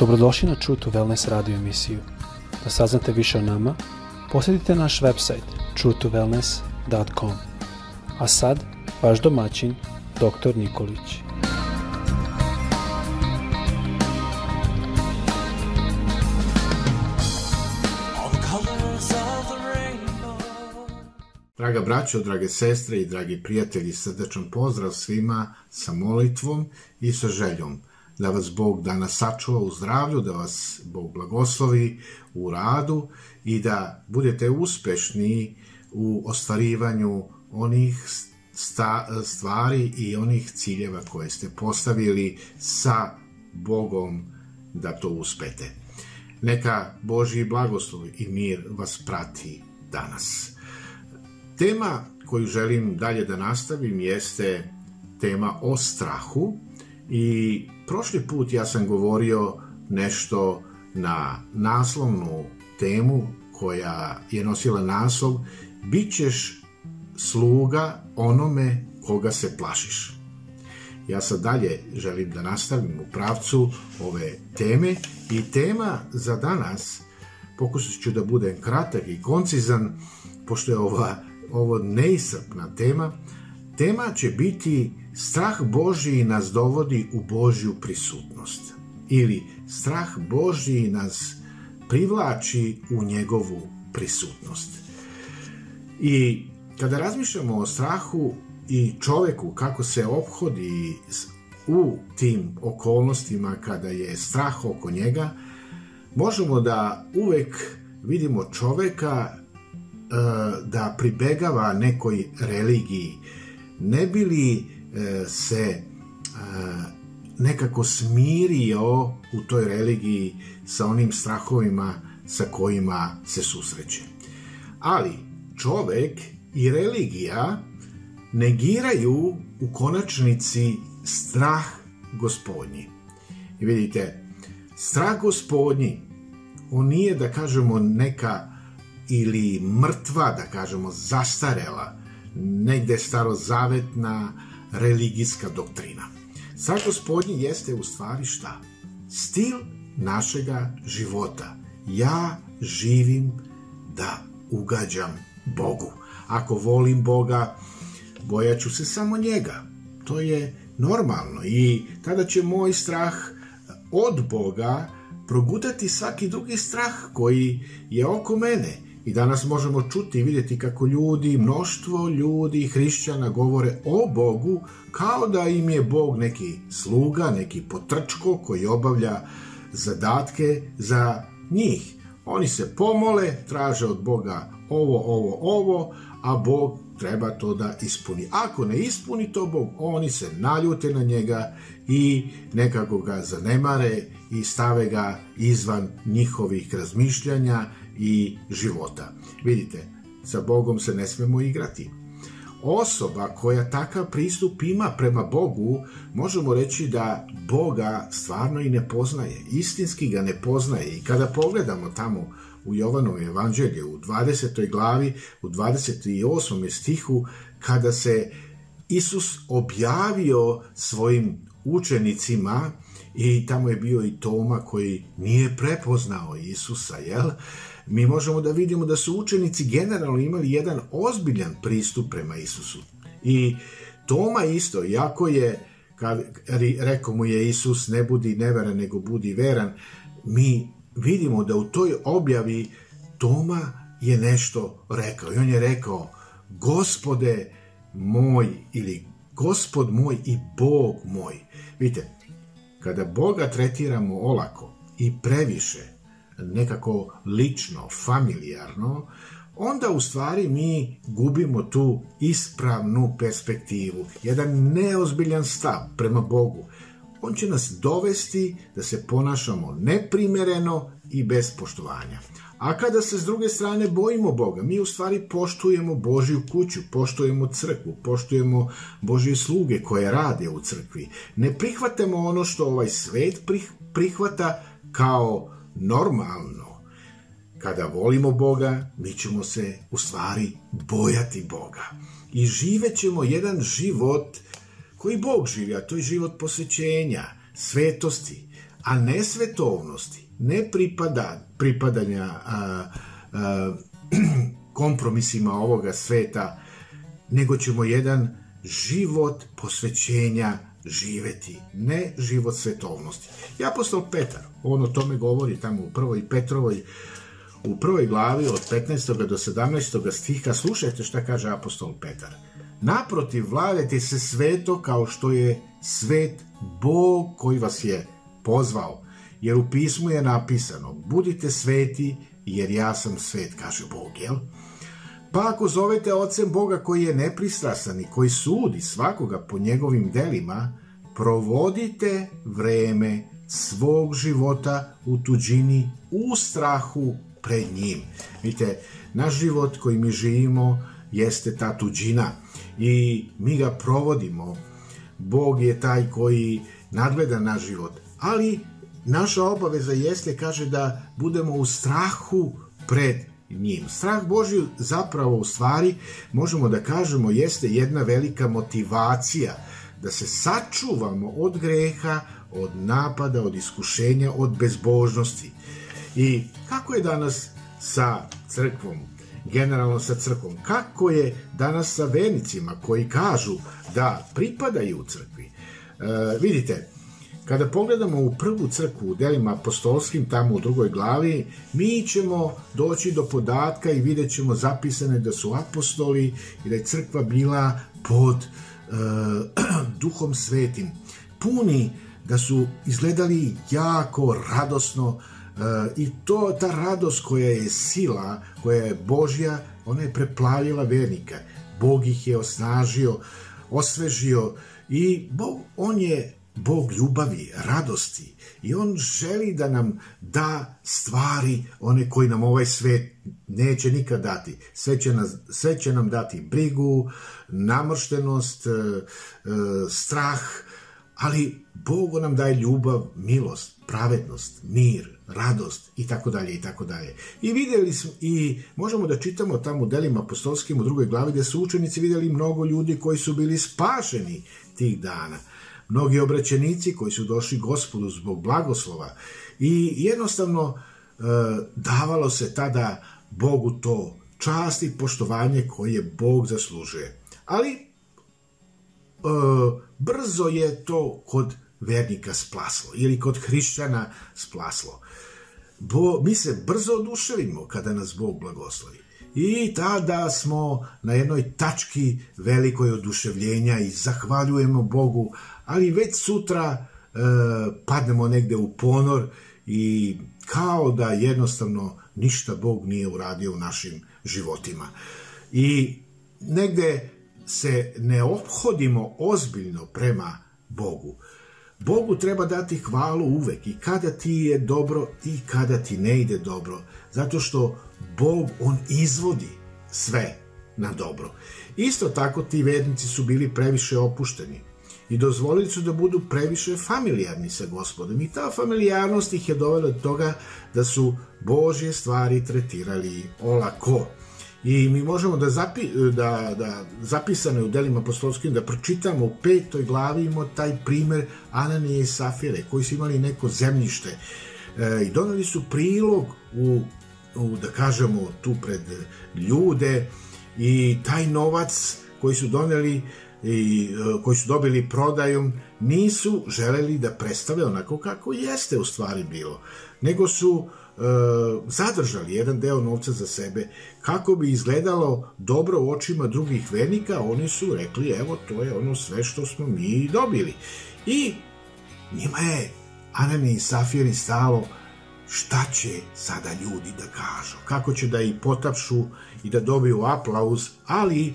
Dobrodošli na True to Wellness radio emisiju. Da saznate više o nama, posjetite naš website truetowellness.com. A sad, vaš domaćin, dr. Nikolić. Draga braćo, drage sestre i dragi prijatelji, srdečan pozdrav svima sa molitvom i sa željom – da vas Bog danas sačuva u zdravlju, da vas Bog blagoslovi u radu i da budete uspešni u ostvarivanju onih stvari i onih ciljeva koje ste postavili sa Bogom da to uspete. Neka Božji blagoslov i mir vas prati danas. Tema koju želim dalje da nastavim jeste tema o strahu, I prošli put ja sam govorio nešto na naslovnu temu koja je nosila naslov Bićeš sluga onome koga se plašiš. Ja sad dalje želim da nastavim u pravcu ove teme i tema za danas pokušat ću da budem kratak i koncizan pošto je ova, ovo neisrpna tema. Tema će biti Strah Božiji nas dovodi u Božju prisutnost ili strah Božiji nas privlači u njegovu prisutnost. I kada razmišljamo o strahu i čoveku kako se obhodi u tim okolnostima kada je strah oko njega, možemo da uvek vidimo čoveka e, da pribegava nekoj religiji, ne bili E, se e, nekako smirio u toj religiji sa onim strahovima sa kojima se susreće. Ali čovek i religija negiraju u konačnici strah gospodnji. I vidite, strah gospodnji, on nije da kažemo neka ili mrtva, da kažemo zastarela, negde starozavetna, religijska doktrina. Sa gospodnji jeste u stvari šta? Stil našega života. Ja živim da ugađam Bogu. Ako volim Boga, bojaću se samo njega. To je normalno i tada će moj strah od Boga progutati svaki drugi strah koji je oko mene I danas možemo čuti i vidjeti kako ljudi, mnoštvo ljudi, hrišćana govore o Bogu kao da im je Bog neki sluga, neki potrčko koji obavlja zadatke za njih. Oni se pomole, traže od Boga ovo, ovo, ovo, a Bog treba to da ispuni. Ako ne ispuni to Bog, oni se naljute na njega i nekako ga zanemare i stave ga izvan njihovih razmišljanja i života. Vidite, sa Bogom se ne smemo igrati. Osoba koja takav pristup ima prema Bogu, možemo reći da Boga stvarno i ne poznaje, istinski ga ne poznaje. I kada pogledamo tamo u Jovanovu evanđelje u 20. glavi, u 28. stihu, kada se Isus objavio svojim učenicima, i tamo je bio i Toma koji nije prepoznao Isusa, jel? Mi možemo da vidimo da su učenici generalno imali jedan ozbiljan pristup prema Isusu. I Toma isto, jako je, kad rekao mu je Isus, ne budi neveran, nego budi veran, mi vidimo da u toj objavi Toma je nešto rekao. I on je rekao, gospode moj ili gospod moj i Bog moj. Vidite, Kada Boga tretiramo olako i previše, nekako lično, familijarno, onda u stvari mi gubimo tu ispravnu perspektivu, jedan neozbiljan stav prema Bogu. On će nas dovesti da se ponašamo neprimereno i bez poštovanja. A kada se s druge strane bojimo Boga, mi u stvari poštujemo Božju kuću, poštujemo crkvu, poštujemo Božje sluge koje rade u crkvi. Ne prihvatamo ono što ovaj svet prihvata kao normalno. Kada volimo Boga, mi ćemo se u stvari bojati Boga. I živećemo jedan život koji Bog živi, a to je život posvećenja, svetosti, a ne svetovnosti ne pripada, pripadanja a, a, kompromisima ovoga sveta, nego ćemo jedan život posvećenja živeti, ne život svetovnosti. I apostol Petar, on o tome govori tamo u prvoj Petrovoj, u prvoj glavi od 15. do 17. stiha, slušajte šta kaže apostol Petar. Naprotiv, vladajte se sveto kao što je svet Bog koji vas je pozvao jer u pismu je napisano budite sveti jer ja sam svet, kaže Bog, jel? Pa ako zovete ocem Boga koji je nepristrasan i koji sudi svakoga po njegovim delima, provodite vreme svog života u tuđini u strahu pred njim. Vidite, naš život koji mi živimo jeste ta tuđina i mi ga provodimo. Bog je taj koji nadgleda naš život, ali naša obaveza jeste, kaže, da budemo u strahu pred njim. Strah Božji zapravo u stvari, možemo da kažemo, jeste jedna velika motivacija da se sačuvamo od greha, od napada, od iskušenja, od bezbožnosti. I kako je danas sa crkvom, generalno sa crkvom, kako je danas sa venicima koji kažu da pripadaju u crkvi? E, vidite, Kada pogledamo u prvu crkvu u delima apostolskim, tamo u drugoj glavi, mi ćemo doći do podatka i vidjet ćemo zapisane da su apostoli i da je crkva bila pod e, duhom svetim. Puni da su izgledali jako radosno e, i to ta radost koja je sila, koja je Božja, ona je preplavila vernika. Bog ih je osnažio, osvežio i Bog, on je Bog ljubavi, radosti i On želi da nam da stvari one koji nam ovaj svet neće nikad dati. Sve će, nas, sve će nam dati brigu, namrštenost, e, e, strah, ali Bog nam daje ljubav, milost, pravednost, mir, radost i tako dalje i tako dalje. I videli smo i možemo da čitamo tamo u delima apostolskim u drugoj glavi gde su učenici videli mnogo ljudi koji su bili spašeni tih dana mnogi obraćenici koji su došli gospodu zbog blagoslova i jednostavno e, davalo se tada Bogu to čast i poštovanje koje Bog zaslužuje. Ali e, brzo je to kod vernika splaslo ili kod hrišćana splaslo. Bo, mi se brzo oduševimo kada nas Bog blagoslovi. I tada smo na jednoj tački velikoj oduševljenja i zahvaljujemo Bogu, ali već sutra e, padnemo negde u ponor i kao da jednostavno ništa Bog nije uradio u našim životima. I negde se ne obhodimo ozbiljno prema Bogu. Bogu treba dati hvalu uvek i kada ti je dobro i kada ti ne ide dobro, zato što Bog, On izvodi sve na dobro. Isto tako ti vernici su bili previše opušteni i dozvolili su da budu previše familijarni sa gospodom i ta familijarnost ih je dovela do toga da su Božje stvari tretirali olako. I mi možemo da, zapi, da, da zapisano je u delima apostolskim da pročitamo u petoj glavi imamo taj primer Ananije i Safire koji su imali neko zemljište e, i doneli su prilog u, u da kažemo tu pred ljude i taj novac koji su doneli i, e, koji su dobili prodajom nisu želeli da predstave onako kako jeste u stvari bilo, nego su e, zadržali jedan deo novca za sebe. Kako bi izgledalo dobro u očima drugih venika oni su rekli evo to je ono sve što smo mi dobili. I njima je Anani i Safiri stalo šta će sada ljudi da kažu, kako će da i potapšu i da dobiju aplauz, ali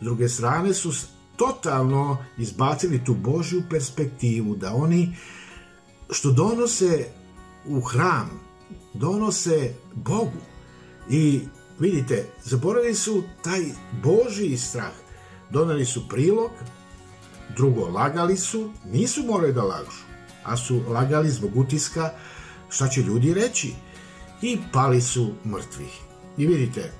s druge strane su totalno izbacili tu Božju perspektivu, da oni što donose u hram, donose Bogu. I vidite, zaboravili su taj Božji strah. Doneli su prilog, drugo, lagali su, nisu morali da lažu, a su lagali zbog utiska šta će ljudi reći i pali su mrtvih I vidite,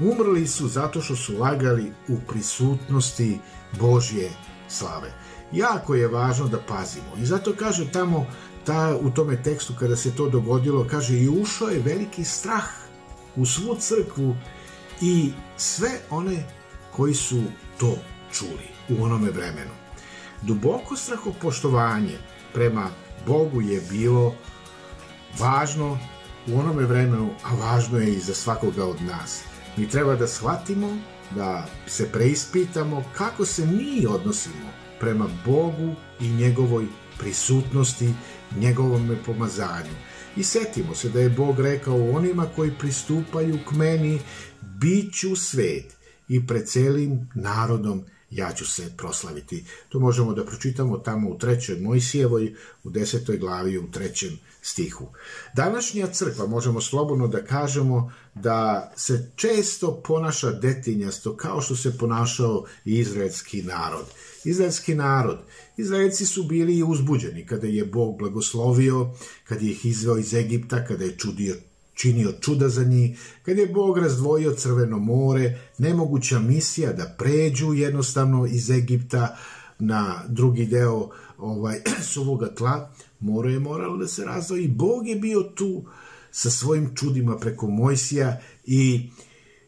umrli su zato što su lagali u prisutnosti Božje slave. Jako je važno da pazimo i zato kaže tamo ta, u tome tekstu kada se to dogodilo, kaže i ušao je veliki strah u svu crkvu i sve one koji su to čuli u onome vremenu. Duboko strahopoštovanje prema Bogu je bilo važno u onome vremenu, a važno je i za svakoga od nas. Mi treba da shvatimo, da se preispitamo kako se mi odnosimo prema Bogu i njegovoj prisutnosti, njegovom pomazanju. I setimo se da je Bog rekao onima koji pristupaju k meni, bit ću svet i pred celim narodom ja ću se proslaviti. To možemo da pročitamo tamo u trećoj Mojsijevoj, u desetoj glavi, u trećem stihu. Današnja crkva, možemo slobodno da kažemo, da se često ponaša detinjasto, kao što se ponašao izraelski narod. Izraelski narod, Izraelci su bili uzbuđeni kada je Bog blagoslovio, kada je ih izveo iz Egipta, kada je čudio činio čuda za njih, kad je Bog razdvojio Crveno more, nemoguća misija da pređu jednostavno iz Egipta na drugi deo ovaj, suvoga tla, more je moralo da se razvoji. Bog je bio tu sa svojim čudima preko Mojsija i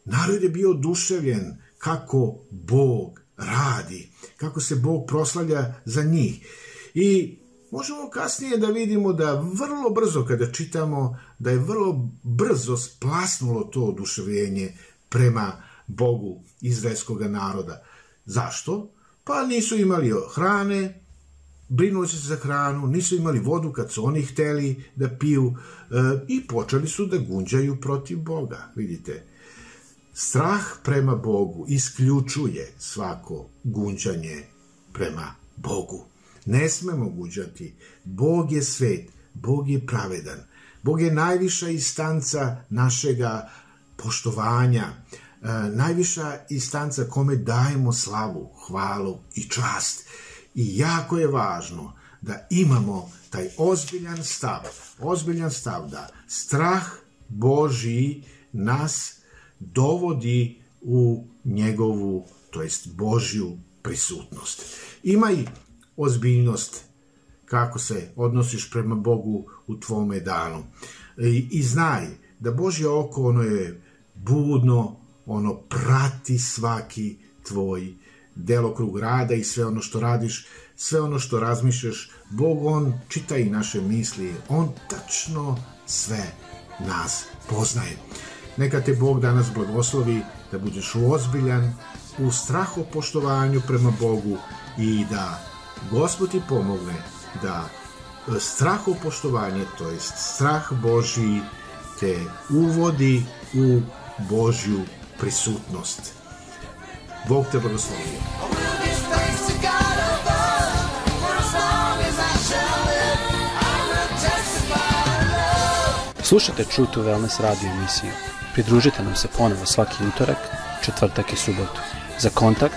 narod je bio oduševljen kako Bog radi, kako se Bog proslavlja za njih. I možemo kasnije da vidimo da vrlo brzo kada čitamo da je vrlo brzo splasnulo to oduševljenje prema Bogu izraelskog naroda. Zašto? Pa nisu imali hrane, brinuli su se za hranu, nisu imali vodu kad su oni hteli da piju e, i počeli su da gunđaju protiv Boga, vidite. Strah prema Bogu isključuje svako gunđanje prema Bogu. Ne smemo guđati. Bog je svet, Bog je pravedan. Bog je najviša istanca našega poštovanja, e, najviša istanca kome dajemo slavu, hvalu i čast. I jako je važno da imamo taj ozbiljan stav, ozbiljan stav da strah Boži nas dovodi u njegovu, to jest Božju prisutnost. Ima i ozbiljnost kako se odnosiš prema Bogu u tvome danu. I, i znaj da Božje oko ono je budno, ono prati svaki tvoj delokrug rada i sve ono što radiš, sve ono što razmišljaš, Bog on čita i naše misli, on tačno sve nas poznaje. Neka te Bog danas blagoslovi da budeš ozbiljan u strahopoštovanju prema Bogu i da Gospod ti pomogne da e, strah strahopoštovanje, to jest strah Božiji, te uvodi u Božju prisutnost. Bog te blagoslovi. Slušajte True to Wellness radio emisiju. Pridružite nam se ponovo svaki utorak, četvrtak i subotu. Za kontakt